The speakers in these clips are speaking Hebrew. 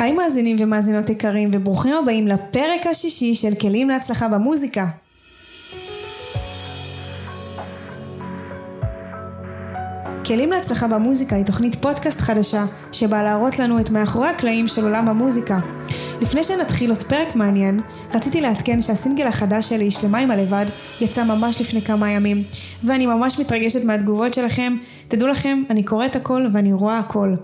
היי מאזינים ומאזינות יקרים וברוכים הבאים לפרק השישי של כלים להצלחה במוזיקה. כלים להצלחה במוזיקה היא תוכנית פודקאסט חדשה שבאה להראות לנו את מאחורי הקלעים של עולם המוזיקה. לפני שנתחיל עוד פרק מעניין, רציתי לעדכן שהסינגל החדש שלי, שלמה עם הלבד, יצא ממש לפני כמה ימים, ואני ממש מתרגשת מהתגובות שלכם. תדעו לכם, אני קוראת הכל ואני רואה הכל.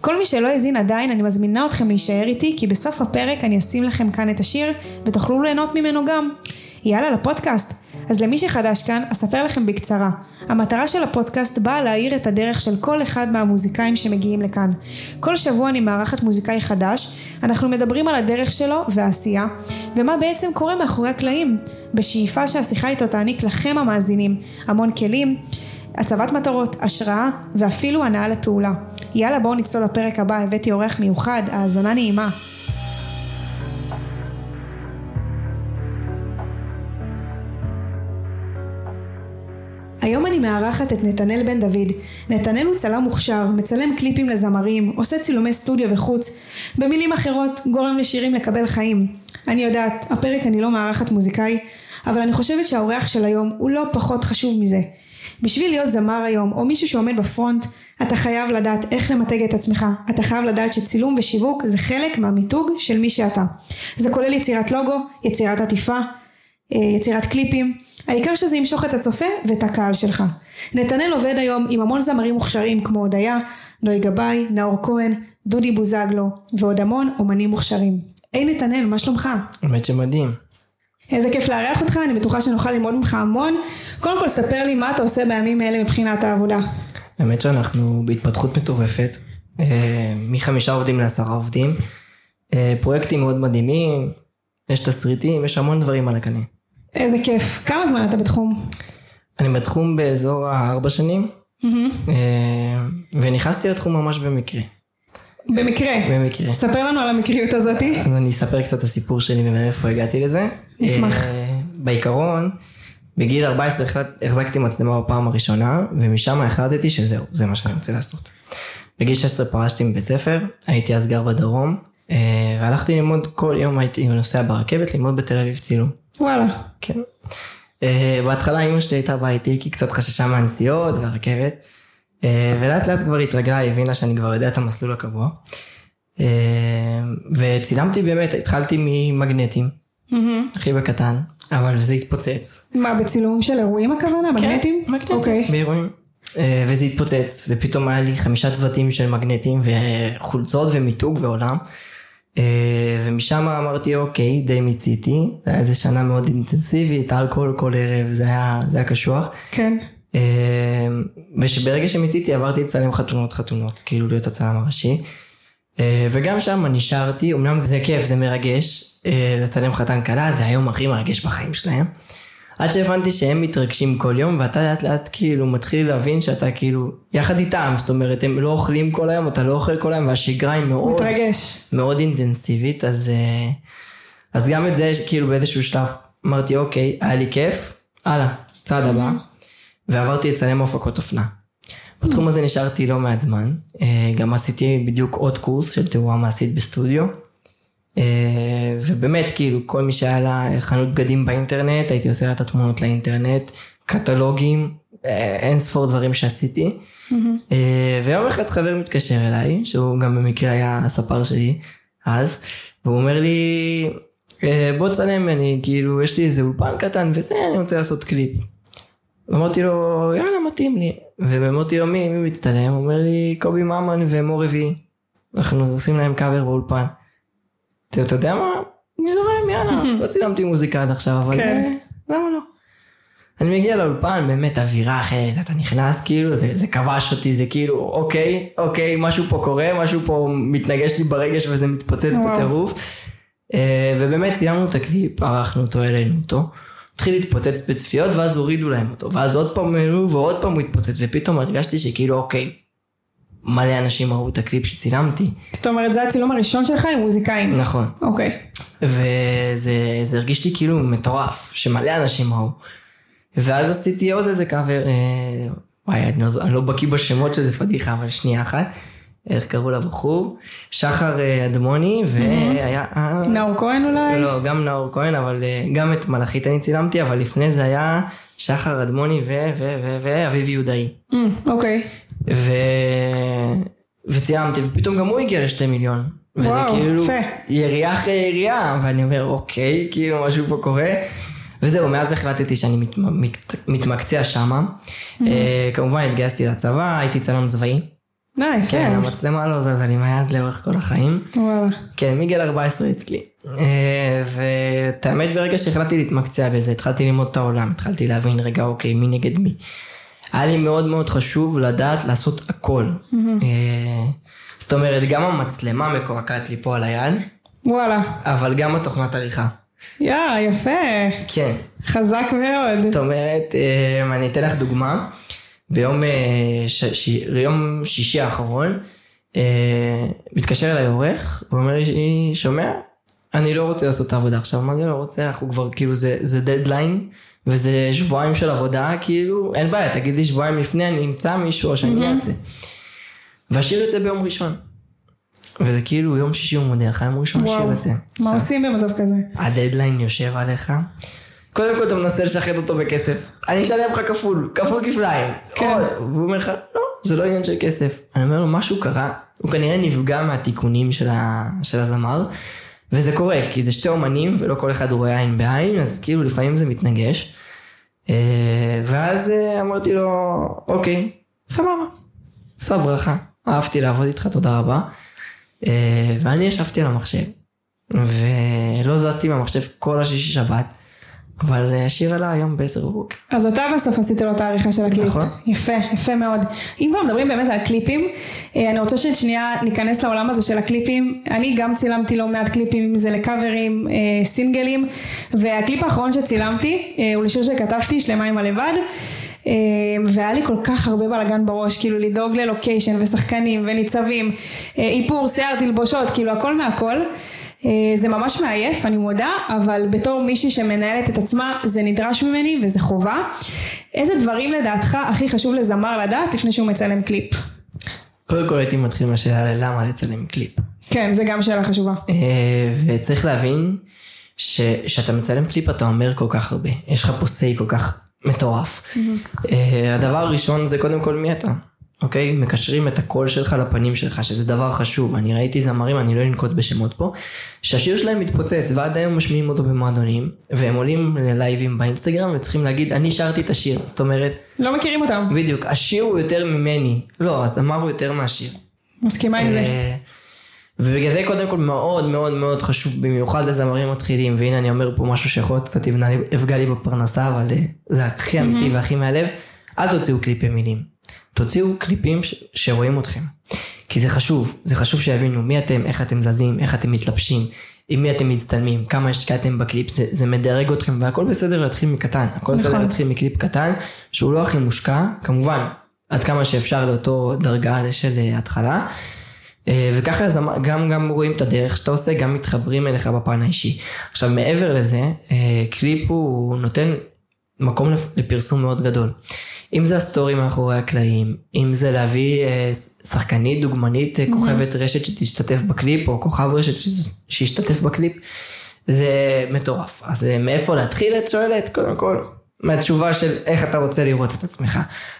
כל מי שלא האזין עדיין, אני מזמינה אתכם להישאר איתי, כי בסוף הפרק אני אשים לכם כאן את השיר, ותוכלו ליהנות ממנו גם. יאללה, לפודקאסט. אז למי שחדש כאן, אספר לכם בקצרה. המטרה של הפודקאסט באה להאיר את הדרך של כל אחד מהמוזיקאים שמגיעים לכאן. כל שבוע אני מארחת מוזיקאי חדש, אנחנו מדברים על הדרך שלו והעשייה, ומה בעצם קורה מאחורי הקלעים, בשאיפה שהשיחה איתו תעניק לכם המאזינים המון כלים, הצבת מטרות, השראה ואפילו הנאה לפעולה. יאללה בואו נצלול לפרק הבא, הבאתי אורח מיוחד, האזנה נעימה. היום אני מארחת את נתנאל בן דוד. נתנאל הוא צלם מוכשר, מצלם קליפים לזמרים, עושה צילומי סטודיו וחוץ. במילים אחרות, גורם לשירים לקבל חיים. אני יודעת, הפרק אני לא מארחת מוזיקאי, אבל אני חושבת שהאורח של היום הוא לא פחות חשוב מזה. בשביל להיות זמר היום, או מישהו שעומד בפרונט, אתה חייב לדעת איך למתג את עצמך. אתה חייב לדעת שצילום ושיווק זה חלק מהמיתוג של מי שאתה. זה כולל יצירת לוגו, יצירת עטיפה, אה, יצירת קליפים. העיקר שזה ימשוך את הצופה ואת הקהל שלך. נתנאל עובד היום עם המון זמרים מוכשרים כמו הודיה, נוי גבאי, נאור כהן, דודי בוזגלו, ועוד המון אומנים מוכשרים. היי נתנאל, מה שלומך? האמת שמדהים. איזה כיף לארח אותך, אני בטוחה שנוכל ללמוד ממך המון. קודם כל ספר לי מה אתה עושה בימים אלה מבחינת העבודה. האמת שאנחנו בהתפתחות מטורפת, אה, מחמישה עובדים לעשרה עובדים, אה, פרויקטים מאוד מדהימים, יש תסריטים, יש המון דברים על הקנה. איזה כיף. כמה זמן אתה בתחום? אני בתחום באזור הארבע שנים, אה, ונכנסתי לתחום ממש במקרה. במקרה. במקרה. ספר לנו על המקריות הזאתי. אז אני אספר קצת את הסיפור שלי ומאיפה הגעתי לזה. נשמח. אה, בעיקרון, בגיל 14 החלט- החזקתי מצלמה בפעם הראשונה, ומשם החלטתי שזהו, זה מה שאני רוצה לעשות. בגיל 16 פרשתי מבית ספר, הייתי אז גר בדרום, אה, והלכתי ללמוד כל יום הייתי נוסע ברכבת ללמוד בתל אביב צילום. וואלה. כן. אה, בהתחלה אמא שלי הייתה באה איתי כי היא קצת חששה מהנסיעות והרכבת, ולאט לאט כבר התרגלה, היא הבינה שאני כבר יודע את המסלול הקבוע. אה, וצילמתי באמת, התחלתי ממגנטים, הכי בקטן, אבל זה התפוצץ. מה, בצילום של אירועים הכוונה? מגנטים? מגנטים, אוקיי. באירועים. אה, וזה התפוצץ, ופתאום היה לי חמישה צוותים של מגנטים וחולצות ומיתוג ועולם. אה, ומשם אמרתי אוקיי, די מיציתי, זה היה איזה שנה מאוד אינטנסיבית, אלכוהול כל ערב, זה היה, זה היה קשוח. כן. אה, ושברגע שמיציתי עברתי לצלם חתונות חתונות, כאילו להיות הצלם הראשי. אה, וגם שם נשארתי, אמנם זה כיף, זה מרגש, אה, לצלם חתן כלה, זה היום הכי מרגש בחיים שלהם. עד שהבנתי שהם מתרגשים כל יום, ואתה לאט לאט כאילו מתחיל להבין שאתה כאילו יחד איתם, זאת אומרת הם לא אוכלים כל היום, אתה לא אוכל כל היום, והשגרה היא מאוד, מתרגש. מאוד אינטנסיבית, אז, אה, אז גם את זה כאילו באיזשהו שלב אמרתי אוקיי, היה לי כיף, הלאה, צעד הבא, ועברתי לצלם הפקות אופנה. בתחום הזה נשארתי לא מעט זמן, אה, גם עשיתי בדיוק עוד קורס של תאורה מעשית בסטודיו. אה, ובאמת כאילו כל מי שהיה לה חנות בגדים באינטרנט הייתי עושה לה את התמונות לאינטרנט, קטלוגים, אה, אין ספור דברים שעשיתי. ויום אחד חבר מתקשר אליי, שהוא גם במקרה היה הספר שלי אז, והוא אומר לי, "אה, בוא תצלם, אני כאילו, יש לי איזה אולפן קטן וזה, אני רוצה לעשות קליפ. אמרתי לו, יאללה, מתאים לי. ואמרתי לו, מי, מי מצטלם? הוא אומר לי, קובי ממן ומור רביעי. אנחנו עושים להם קאבר באולפן. אתה יודע מה? אני זורם, יאללה. לא צילמתי מוזיקה עד עכשיו, אבל כן. אה, למה לא? אני מגיע לאולפן, באמת אווירה אחרת, אתה נכנס, כאילו, זה, זה כבש אותי, זה כאילו, אוקיי, אוקיי, משהו פה קורה, משהו פה מתנגש לי ברגש וזה מתפוצץ. בטירוף. אה, ובאמת צילמנו את הקליפ, ערכנו אותו, העלינו אותו. התחיל להתפוצץ בצפיות ואז הורידו להם אותו, ואז עוד פעם העלו ועוד פעם הוא התפוצץ, ופתאום הרגשתי שכאילו, אוקיי, מלא אנשים ראו את הקליפ שצילמתי. זאת אומרת, זה הצילום הראשון שלך עם מוזיקאים. נכון. אוקיי. וזה זה הרגיש לי כאילו מטורף, שמלא אנשים ראו. ואז עשיתי עוד איזה קאבר, אה, וואי, אני לא, אני לא בקיא בשמות שזה פדיחה, אבל שנייה אחת. איך קראו לבחור? שחר אה, אדמוני, והיה... אה, נאור כהן אולי? לא, גם נאור כהן, אבל אה, גם את מלאכית אני צילמתי, אבל לפני זה היה שחר אדמוני ו... ו... ו... ואביב יהודאי. Mm, אוקיי. ו... וצילמתי, ופתאום גם הוא הגיע לשתי מיליון. וזה וואו, כאילו יפה. ירייה אחרי ירייה, ואני אומר, אוקיי, כאילו משהו פה קורה. וזהו, מאז החלטתי שאני מת, מת, מתמקצע שמה. אה, כמובן התגייסתי לצבא, הייתי צלם צבאי. די, כן, יפה. המצלמה לא זזה לי מהיד לאורך כל החיים. וואלה. כן, מגיל 14 אצלי. אה, ואת האמת, ברגע שהחלטתי להתמקצע בזה, התחלתי ללמוד את העולם, התחלתי להבין, רגע, אוקיי, מי נגד מי. היה לי מאוד מאוד חשוב לדעת לעשות הכל. אה, זאת אומרת, גם המצלמה מקועקעת לי פה על היד, וואלה. אבל גם התוכנת עריכה. יא, יפה. כן. חזק מאוד. זאת אומרת, אה, אני אתן לך דוגמה. ביום אה, ש... ש... יום שישי האחרון, אה, מתקשר אליי עורך, ואומר לי, שומע? אני לא רוצה לעשות את העבודה עכשיו, מה זה לא רוצה? אנחנו כבר, כאילו, זה, זה דדליין, וזה שבועיים של עבודה, כאילו, אין בעיה, תגיד לי שבועיים לפני, אני אמצא מישהו או שאני אעשה. והשיר יוצא ביום ראשון. וזה כאילו, יום שישי הוא מודיע לך, יום ראשון השיר. יוצא. מה עושים במצב כזה? הדדליין יושב עליך. קודם כל אתה מנסה לשחד אותו בכסף. אני אשלם לך כפול, כפול כפליים. כן. והוא אומר לך, לא, זה לא עניין של כסף. אני אומר לו, משהו קרה, הוא כנראה נפגע מהתיקונים של, ה... של הזמר, וזה קורה, כי זה שתי אומנים ולא כל אחד רואה עין בעין, אז כאילו לפעמים זה מתנגש. אה, ואז אה, אמרתי לו, אוקיי, סבבה, עשה ברכה, אהבתי לעבוד איתך, תודה רבה. אה, ואני ישבתי על המחשב, ולא זזתי מהמחשב כל השישי שבת, אבל אה, השיר עלה היום בעשר בבוקר. אז אתה בסוף עשית לו את העריכה של הקליפ. נכון. יפה, יפה מאוד. אם כבר מדברים באמת על קליפים, אה, אני רוצה ששנייה ניכנס לעולם הזה של הקליפים. אני גם צילמתי לא מעט קליפים, אם זה לקאברים, אה, סינגלים, והקליפ האחרון שצילמתי אה, הוא לשיר שכתבתי, שלמה עם הלבד. אה, והיה לי כל כך הרבה בלאגן בראש, כאילו לדאוג ללוקיישן ושחקנים וניצבים, אה, איפור, שיער, תלבושות, כאילו הכל מהכל. אה, זה ממש מעייף, אני מודה, אבל בתור מישהי שמנהלת את עצמה, זה נדרש ממני וזה חובה. איזה דברים לדעתך הכי חשוב לזמר לדעת לפני שהוא מצלם קליפ? קודם כל הייתי מתחיל מהשאלה ללמה לצלם קליפ. כן, זה גם שאלה חשובה. אה, וצריך להבין שכשאתה מצלם קליפ אתה אומר כל כך הרבה, יש לך פה say כל כך מטורף. אה, הדבר הראשון זה קודם כל מי אתה, אוקיי? מקשרים את הקול שלך לפנים שלך, שזה דבר חשוב. אני ראיתי זמרים, אני לא אנקוט בשמות פה, שהשיר שלהם מתפוצץ ועד היום משמיעים אותו במועדונים, והם עולים ללייבים באינסטגרם וצריכים להגיד, אני שרתי את השיר. זאת אומרת, לא מכירים אותם, בדיוק, השיר הוא יותר ממני. לא, הזמר הוא יותר מהשיר. מסכימה עם זה. אה, ובגלל זה קודם כל מאוד מאוד מאוד חשוב במיוחד לזמרים מתחילים והנה אני אומר פה משהו שיכול להיות קצת יפגע לי- יפגע לי בפרנסה אבל אה, זה הכי אמיתי והכי מהלב אל תוציאו קליפי מילים תוציאו קליפים ש- שרואים אתכם כי זה חשוב זה חשוב שיבינו מי אתם איך אתם זזים איך אתם מתלבשים עם מי אתם מצטלמים כמה השקעתם בקליפ זה, זה מדרג אתכם והכל בסדר להתחיל מקטן הכל בסדר נכון. להתחיל מקליפ קטן שהוא לא הכי מושקע כמובן עד כמה שאפשר לאותו דרגה של אה, התחלה. אה, וככה אמר- גם, גם רואים את הדרך שאתה עושה, גם מתחברים אליך בפן האישי. עכשיו מעבר לזה, אה, קליפ הוא נותן מקום לפ- לפרסום מאוד גדול. אם זה הסטורי מאחורי הקלעים, אם זה להביא אה, שחקנית, דוגמנית, אה, כוכבת רשת שתשתתף בקליפ, או כוכב רשת שישתתף בקליפ, זה מטורף. אז אה, מאיפה להתחיל את שואלת? קודם כל, מהתשובה של איך אתה רוצה לראות את עצמך.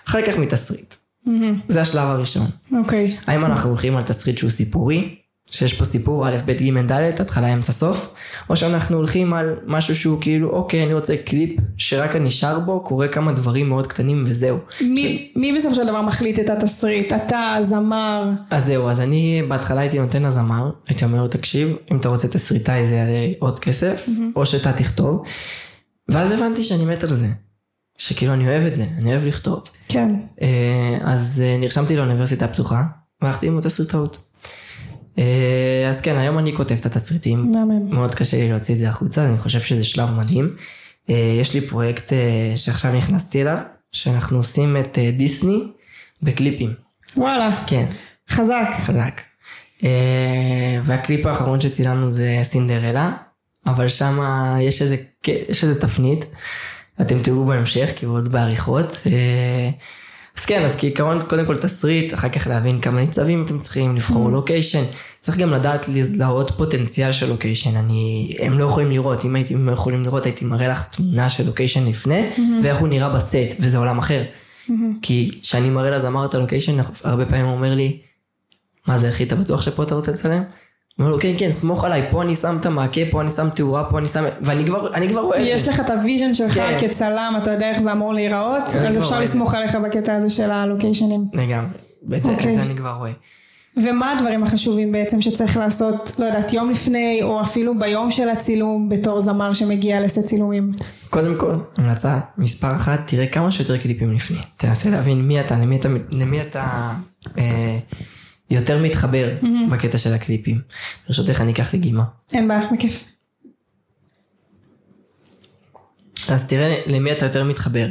אחר כך מתסריט. מהמם, זה השלב הראשון. אוקיי. האם אנחנו הולכים על תסריט שהוא סיפורי, שיש פה סיפור א', ב', ג', ד', התחלה, אמצע, סוף, או שאנחנו הולכים על משהו שהוא כאילו, אוקיי, אני רוצה קליפ שרק הנשאר בו, קורה כמה דברים מאוד קטנים וזהו. מי, מי בסופו של דבר מחליט את התסריט? אתה, זמר? אז זהו, אז אני בהתחלה הייתי נותן לזמר, הייתי אומר לו, תקשיב, אם אתה רוצה תסריטאי זה יעלה עוד כסף, או שאתה תכתוב, ואז הבנתי שאני מת על זה. שכאילו אני אוהב את זה, אני אוהב לכתוב. כן. אה, אז אה, נרשמתי לאוניברסיטה הפתוחה, והלכתי ללמוד תסריטאות. אה, אז כן, היום אני כותב את התסריטים, מהמם. מאוד קשה לי להוציא את זה החוצה, אני חושב שזה שלב מדהים. אה, יש לי פרויקט אה, שעכשיו נכנסתי אליו, שאנחנו עושים את דיסני בקליפים. וואלה, כן, חזק. חזק. והקליפ האחרון שצילמנו זה סינדרלה, אבל שם יש איזה, יש איזה תפנית, אתם תראו בהמשך, כי הוא עוד בעריכות. אז כן, אז כעיקרון, קודם כל תסריט, אחר כך להבין כמה ניצבים אתם צריכים, לבחור Mm-hmm. לוקיישן. צריך גם לדעת לזהות פוטנציאל של לוקיישן. אני, הם לא יכולים לראות, אם הייתי, אם הם יכולים לראות, הייתי מראה לך תמונה של לוקיישן לפני, Mm-hmm. ואיך הוא נראה בסט, וזה עולם אחר. כי כשאני מראה לזמר את הלוקיישן, הרבה פעמים הוא אומר לי, מה זה אחי, אתה בטוח שפה אתה רוצה לצלם? אומר לו, כן, כן, סמוך עליי, פה אני שם את המעקה, פה אני שם תאורה, פה אני שם... ואני כבר, אני כבר רואה את זה. יש לך את ה vision שלך כן. כצלם, אתה יודע איך זה אמור להיראות, אז אפשר. לסמוך עליך בקטע הזה של הלוקיישנים. לגמרי. את אוקיי. את זה אני כבר רואה. ומה הדברים החשובים בעצם שצריך לעשות, לא יודעת, יום לפני, או אפילו ביום של הצילום, בתור זמר שמגיע לסט צילומים? קודם כל, המלצה מספר אחת, תראה כמה שיותר קליפים לפני. תנסה להבין מי אתה, למי אתה, למי אתה אה, יותר מתחבר בקטע של הקליפים. ברשותך אני אקח לגימה. אין בעיה, בכיף. אז תראה למי אתה יותר מתחבר.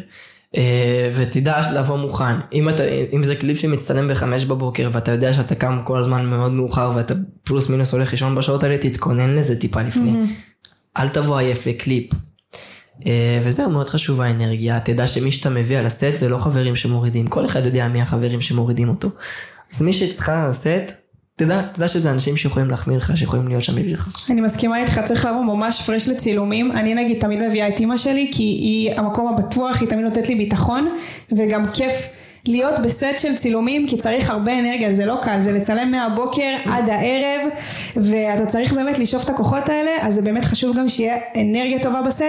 אה, ותדע לבוא מוכן. אם, אתה, אם זה קליפ שמצטלם בחמש בבוקר ואתה יודע שאתה קם כל הזמן מאוד מאוחר ואתה פלוס מינוס הולך לישון בשעות האלה, תתכונן לזה טיפה לפני. אל תבוא עייף לקליפ. אה, וזהו, מאוד חשוב האנרגיה. תדע שמי שאתה מביא על הסט זה לא חברים שמורידים. כל אחד יודע מי החברים שמורידים אותו. אז מי שאצלך על הסט, תדע, תדע שזה אנשים שיכולים להחמיא לך, שיכולים להיות שם בשבילך. אני מסכימה איתך, צריך לבוא ממש פרש לצילומים. אני נגיד תמיד מביאה את אימא שלי, כי היא המקום הבטוח, היא תמיד נותנת לי ביטחון, וגם כיף להיות בסט של צילומים, כי צריך הרבה אנרגיה, זה לא קל, זה לצלם מהבוקר עד הערב, ואתה צריך באמת לשאוף את הכוחות האלה, אז זה באמת חשוב גם שיהיה אנרגיה טובה בסט,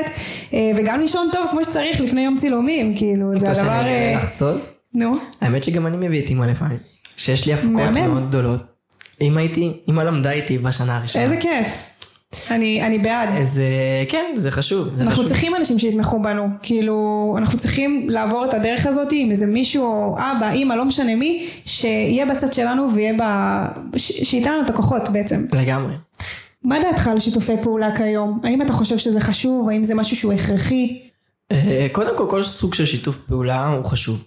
אה, וגם לישון טוב כמו שצריך לפני יום צילומים, כאילו, זה רוצה הדבר... שאני אגלה אה, לך סוד? נו, האמת שגם אני מביא את אימא לפעמים. שיש לי הפקות מהמם. מאוד גדולות. אמא איתי, אימא למדה איתי בשנה הראשונה. איזה כיף. אני, אני בעד. זה, כן, זה חשוב. זה אנחנו חשוב. צריכים אנשים שיתמכו בנו, כאילו, אנחנו צריכים לעבור את הדרך הזאת עם איזה מישהו, או אבא, אימא, לא משנה מי, שיהיה בצד שלנו ויהיה ב... ש... שייתן לנו את הכוחות בעצם. לגמרי. מה דעתך על שיתופי פעולה כיום? האם אתה חושב שזה חשוב? האם זה משהו שהוא הכרחי? אה, קודם כל, כל סוג של שיתוף פעולה הוא חשוב.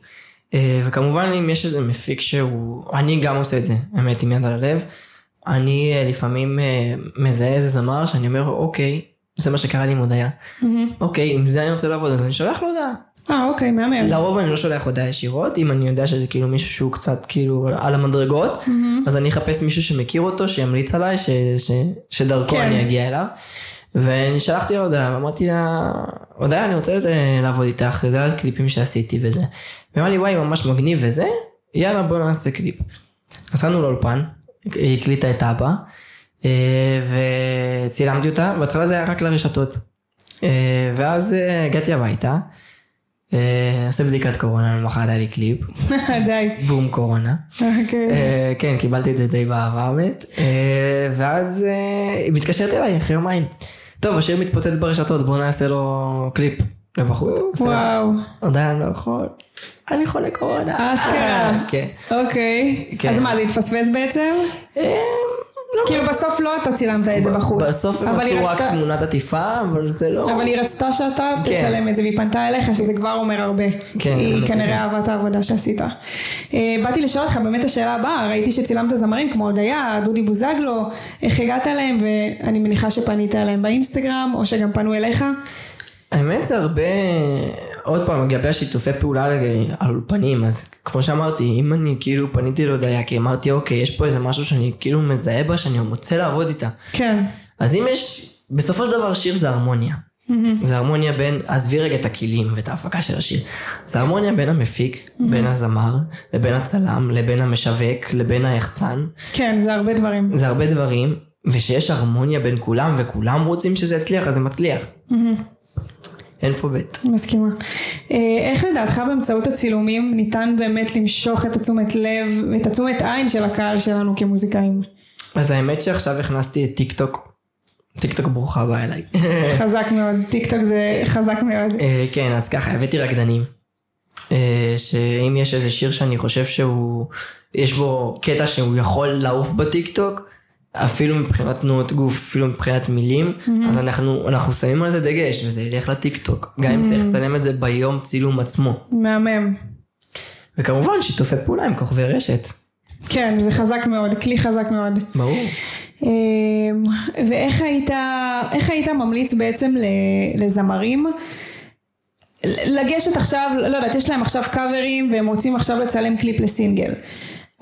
אה, וכמובן, אם יש איזה מפיק שהוא... אני גם עושה את זה, האמת, עם יד על הלב. אני אה, לפעמים אה, מזהה איזה זמר שאני אומר, אוקיי, זה מה שקרה לי עם הודיה. אוקיי, עם זה אני רוצה לעבוד, אז אני שולח לו הודעה. אה, אוקיי, מהמם. לרוב אני לא שולח הודעה ישירות, אם אני יודע שזה כאילו מישהו שהוא קצת כאילו על המדרגות, אז אני אחפש מישהו שמכיר אותו, שימליץ עליי, ש, ש, שדרכו כן. אני אגיע אליו. ואני שלחתי לה הודעה, ואמרתי לה, הודעה אני רוצה אה, לעבוד איתך, זה הקליפים שעשיתי וזה. והיא אמרה לי, וואי, ממש מגניב וזה, יאללה בוא נעשה קליפ. נסענו לאולפן, היא הקליטה את אבא, אה, וצילמתי אותה, בהתחלה זה היה רק לרשתות. אה, ואז הגעתי הביתה, עושה בדיקת קורונה, למחרת היה לי קליפ, די. בום קורונה. אוקיי. כן, קיבלתי את זה די באהבה האמת. אה, ואז היא מתקשרת אליי אחרי יומיים. טוב, השיר מתפוצץ ברשתות, בוא נעשה לו קליפ לבחוץ. וואו. עדיין לא יכול. אני חולה קורונה. אשכרה. אה, כן. אוקיי. כן. אז מה, זה התפספס בעצם? לא. כאילו בסוף לא אתה צילמת את זה בחוץ. בסוף הם עשו רק תמונת עטיפה, אבל זה לא... אבל היא רצתה שאתה כן. תצלם את זה והיא פנתה אליך שזה כבר אומר הרבה. כן, היא כנראה שכן. אהבה את העבודה שעשית. אה, באתי לשאול אותך באמת השאלה הבאה, ראיתי שצילמת זמרים כמו הודיה, דודי בוזגלו, איך הגעת אליהם ואני מניחה שפנית אליהם באינסטגרם או שגם פנו אליך. האמת זה הרבה, עוד פעם, לגבי השיתופי פעולה על אולפנים, אז כמו שאמרתי, אם אני כאילו פניתי להודיה, כי אמרתי, אוקיי, יש פה איזה משהו שאני כאילו מזהה בה, שאני רוצה לעבוד איתה. כן. אז אם יש, בסופו של דבר שיר זה הרמוניה. זה הרמוניה בין, עזבי רגע את הכלים ואת ההפקה של השיר. זה הרמוניה בין המפיק, בין הזמר, לבין הצלם, לבין המשווק, לבין היחצן. כן, זה הרבה דברים. זה הרבה דברים, ושיש הרמוניה בין כולם, וכולם רוצים שזה יצליח, אז זה מצליח. אין פה בית. מסכימה. אה, איך לדעתך באמצעות הצילומים ניתן באמת למשוך את התשומת לב ואת התשומת עין של הקהל שלנו כמוזיקאים? אז האמת שעכשיו הכנסתי את טיק טוק. טיק טוק ברוכה הבאה אליי. חזק מאוד, טיק טוק זה חזק מאוד. אה, כן, אז ככה, הבאתי רקדנים. אה, שאם יש איזה שיר שאני חושב שהוא, יש בו קטע שהוא יכול לעוף בטיק טוק, אפילו מבחינת תנועות גוף, אפילו מבחינת מילים, אז אנחנו, אנחנו שמים על זה דגש, וזה ילך לטיק טוק. גם אם צריך לצלם את זה ביום צילום עצמו. מהמם. וכמובן, שיתופי פעולה עם כוכבי רשת. כן, זה חזק מאוד, כלי חזק מאוד. ברור. אמ, ואיך היית, איך היית ממליץ בעצם לזמרים לגשת עכשיו, לא יודעת, יש להם עכשיו קאברים והם רוצים עכשיו לצלם קליפ לסינגל.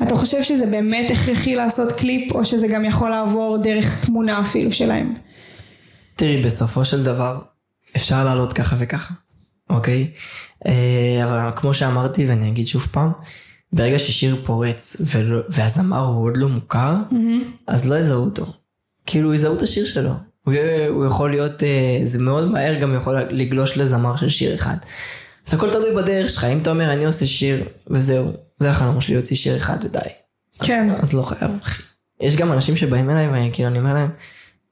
אתה חושב שזה באמת הכרחי לעשות קליפ, או שזה גם יכול לעבור דרך תמונה אפילו שלהם? תראי, בסופו של דבר, אפשר לעלות ככה וככה, אוקיי? אה, אבל כמו שאמרתי, ואני אגיד שוב פעם, ברגע ששיר פורץ והזמר הוא עוד לא מוכר, mm-hmm. אז לא יזהו אותו. כאילו יזהו את השיר שלו. הוא, הוא יכול להיות, אה, זה מאוד מהר גם יכול לגלוש לזמר של שיר אחד. אז הכל תלוי בדרך שלך, אם אתה אומר אני עושה שיר וזהו, זה החלום שלי להוציא שיר אחד ודי. כן. אז, אז לא חייב. יש גם אנשים שבאים אליי וכאילו אני אומר להם,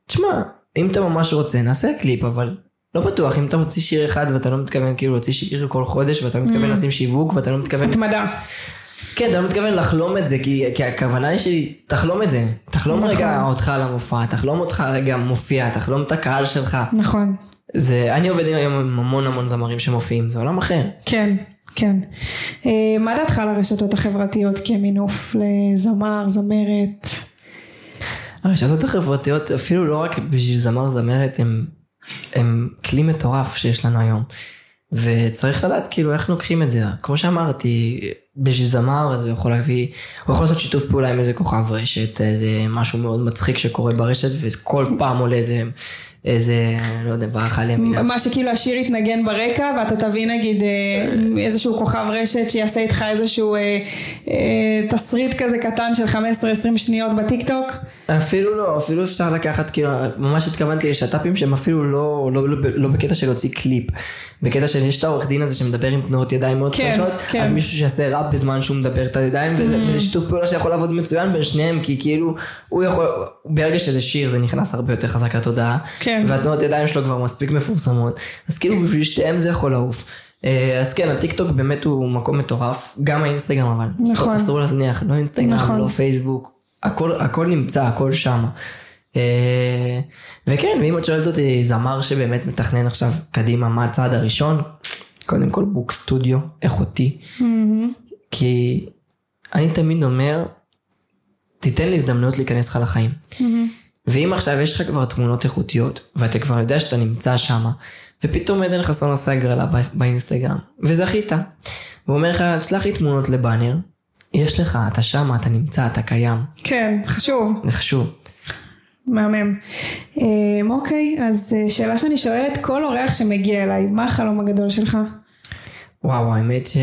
תשמע, אם אתה ממש רוצה נעשה קליפ אבל לא בטוח אם אתה מוציא שיר אחד ואתה לא מתכוון כאילו להוציא שיר כל חודש ואתה לא מתכוון mm. לשים שיווק ואתה לא מתכוון... התמדה. כן, אתה לא מתכוון לחלום את זה, כי, כי הכוונה היא שלי, תחלום את זה. תחלום נכון. רגע אותך על המופע, תחלום אותך רגע מופיע, תחלום את הקהל שלך. נכון. זה, אני עובד היום עם המון המון זמרים שמופיעים, זה עולם אחר. כן, כן. אה, מה דעתך על הרשתות החברתיות כמינוף לזמר, זמרת? הרשתות החברתיות, אפילו לא רק בשביל זמר, זמרת, הם, הם כלי מטורף שיש לנו היום. וצריך לדעת כאילו איך לוקחים את זה. כמו שאמרתי, בשביל זמר הוא יכול להביא, הוא יכול לעשות שיתוף פעולה עם איזה כוכב רשת, איזה משהו מאוד מצחיק שקורה ברשת וכל פעם עולה איזה איזה, לא יודע, ברח עליהם. מה שכאילו השיר יתנגן ברקע ואתה תביא נגיד אה, איזשהו כוכב רשת שיעשה איתך איזשהו אה, אה, תסריט כזה קטן של 15-20 שניות בטיק טוק. אפילו לא, אפילו אפשר לקחת, כאילו, ממש התכוונתי לשת"פים שהם אפילו לא, לא, לא, לא בקטע של להוציא קליפ. בקטע של יש את העורך דין הזה שמדבר עם תנועות ידיים מאוד כן, חדות, כן. אז מישהו שיעשה ראפ בזמן שהוא מדבר את הידיים, וזה, mm. וזה שיתוף פעולה שיכול לעבוד מצוין בין שניהם, כי כאילו, הוא יכול, ברגע שזה שיר זה נכנס הרבה יותר חזק לתודעה. כן. כן. והתנועות ידיים שלו כבר מספיק מפורסמות, אז כאילו בשביל שתיהם זה יכול לעוף. אה, אז כן, הטיק טוק באמת הוא מקום מטורף, גם האינסטגרם אבל. נכון. אסור להזניח, לא אינסטגרם, נכון. לא פייסבוק, הכל, הכל נמצא, הכל שם. אה, וכן, ואם את שואלת אותי, זמר שבאמת מתכנן עכשיו קדימה, מה הצעד הראשון? קודם כל בוק סטודיו איכותי. Mm-hmm. כי אני תמיד אומר, תיתן לי הזדמנות להיכנס לך לחיים. Mm-hmm. ואם עכשיו יש לך כבר תמונות איכותיות, ואתה כבר יודע שאתה נמצא שם, ופתאום עדן חסון עשה הגרלה באינסטגרם, וזכית. והוא אומר לך, תשלח לי תמונות לבאנר, יש לך, אתה שם, אתה נמצא, אתה קיים. כן, חשוב. זה חשוב. מהמם. אמ, אוקיי, אז אה, שאלה שאני שואלת, כל אורח שמגיע אליי, מה החלום הגדול שלך? וואו, האמת ש...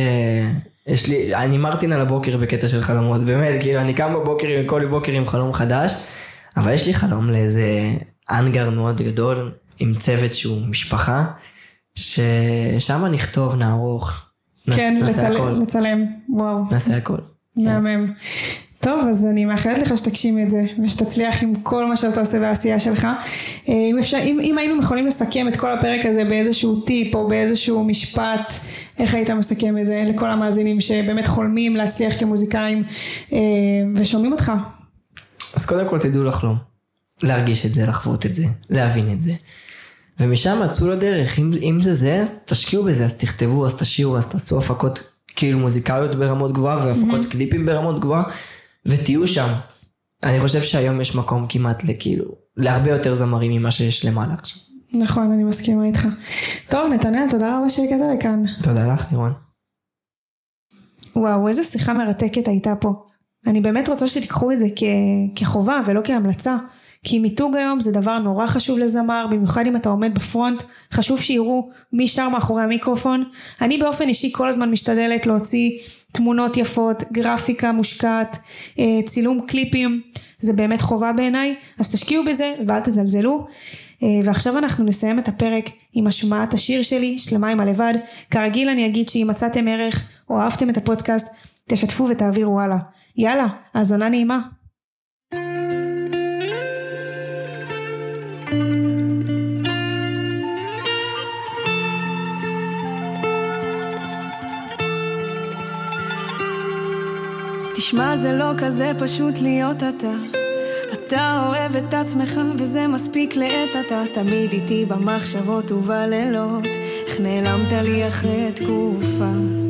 יש לי, אני מרטין על הבוקר בקטע של חלומות, באמת, כאילו, אני קם בבוקר, כל בוקר עם חלום חדש. אבל יש לי חלום לאיזה אנגר מאוד גדול, עם צוות שהוא משפחה, ששם נכתוב, נערוך. כן, נעשה לצל... הכל. לצלם, וואו. נעשה הכל. מהמם. טוב, אז אני מאחלת לך שתגשים את זה, ושתצליח עם כל מה שאתה עושה בעשייה שלך. אה, אם, אפשר, אם, אם היינו יכולים לסכם את כל הפרק הזה באיזשהו טיפ או באיזשהו משפט, איך היית מסכם את זה לכל המאזינים שבאמת חולמים להצליח כמוזיקאים אה, ושומעים אותך? אז קודם כל תדעו לחלום, להרגיש את זה, לחוות את זה, להבין את זה. ומשם מצאו לדרך, אם, אם זה זה, אז תשקיעו בזה, אז תכתבו, אז תשאירו, אז תעשו הפקות כאילו מוזיקליות ברמות גבוהה, והפקות mm-hmm. קליפים ברמות גבוהה, ותהיו שם. אני חושב שהיום יש מקום כמעט לכאילו, להרבה יותר זמרים ממה שיש למעלה עכשיו. נכון, אני מסכימה איתך. טוב, נתנאל, תודה רבה שהגעת לכאן. תודה לך, לירון. וואו, איזה שיחה מרתקת הייתה פה. אני באמת רוצה שתיקחו את זה כ- כחובה ולא כהמלצה. כי מיתוג היום זה דבר נורא חשוב לזמר, במיוחד אם אתה עומד בפרונט, חשוב שיראו מי שר מאחורי המיקרופון. אני באופן אישי כל הזמן משתדלת להוציא תמונות יפות, גרפיקה מושקעת, אה, צילום קליפים, זה באמת חובה בעיניי, אז תשקיעו בזה ואל תזלזלו. אה, ועכשיו אנחנו נסיים את הפרק עם השמעת השיר שלי, שלמה עם הלבד. כרגיל אני אגיד שאם מצאתם ערך או אהבתם את הפודקאסט, תשתפו ותעבירו הלאה. יאללה, האזנה נעימה. תשמע זה לא כזה פשוט להיות אתה. אתה אוהב את עצמך וזה מספיק לעת אתה תמיד איתי במחשבות ובלילות איך נעלמת לי אחרי תקופה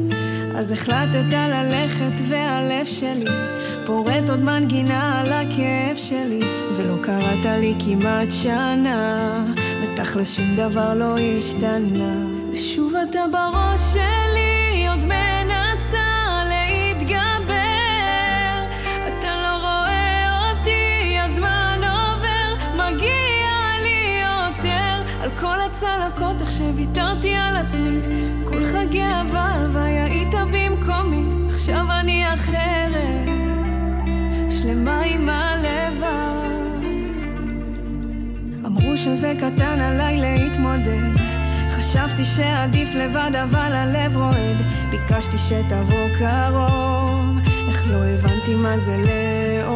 אז החלטת ללכת והלב שלי פורט עוד מנגינה על הכאב שלי ולא קראת לי כמעט שנה ותכל'ס שום דבר לא השתנה. ושוב אתה בראש שלי בטח שוויתרתי על עצמי, כל חגי הלוואי והיית במקומי, עכשיו אני אחרת, שלמה עם הלבד. אמרו שזה קטן עליי להתמודד, חשבתי שעדיף לבד אבל הלב רועד, ביקשתי שתבוא קרוב, איך לא הבנתי מה זה לאור.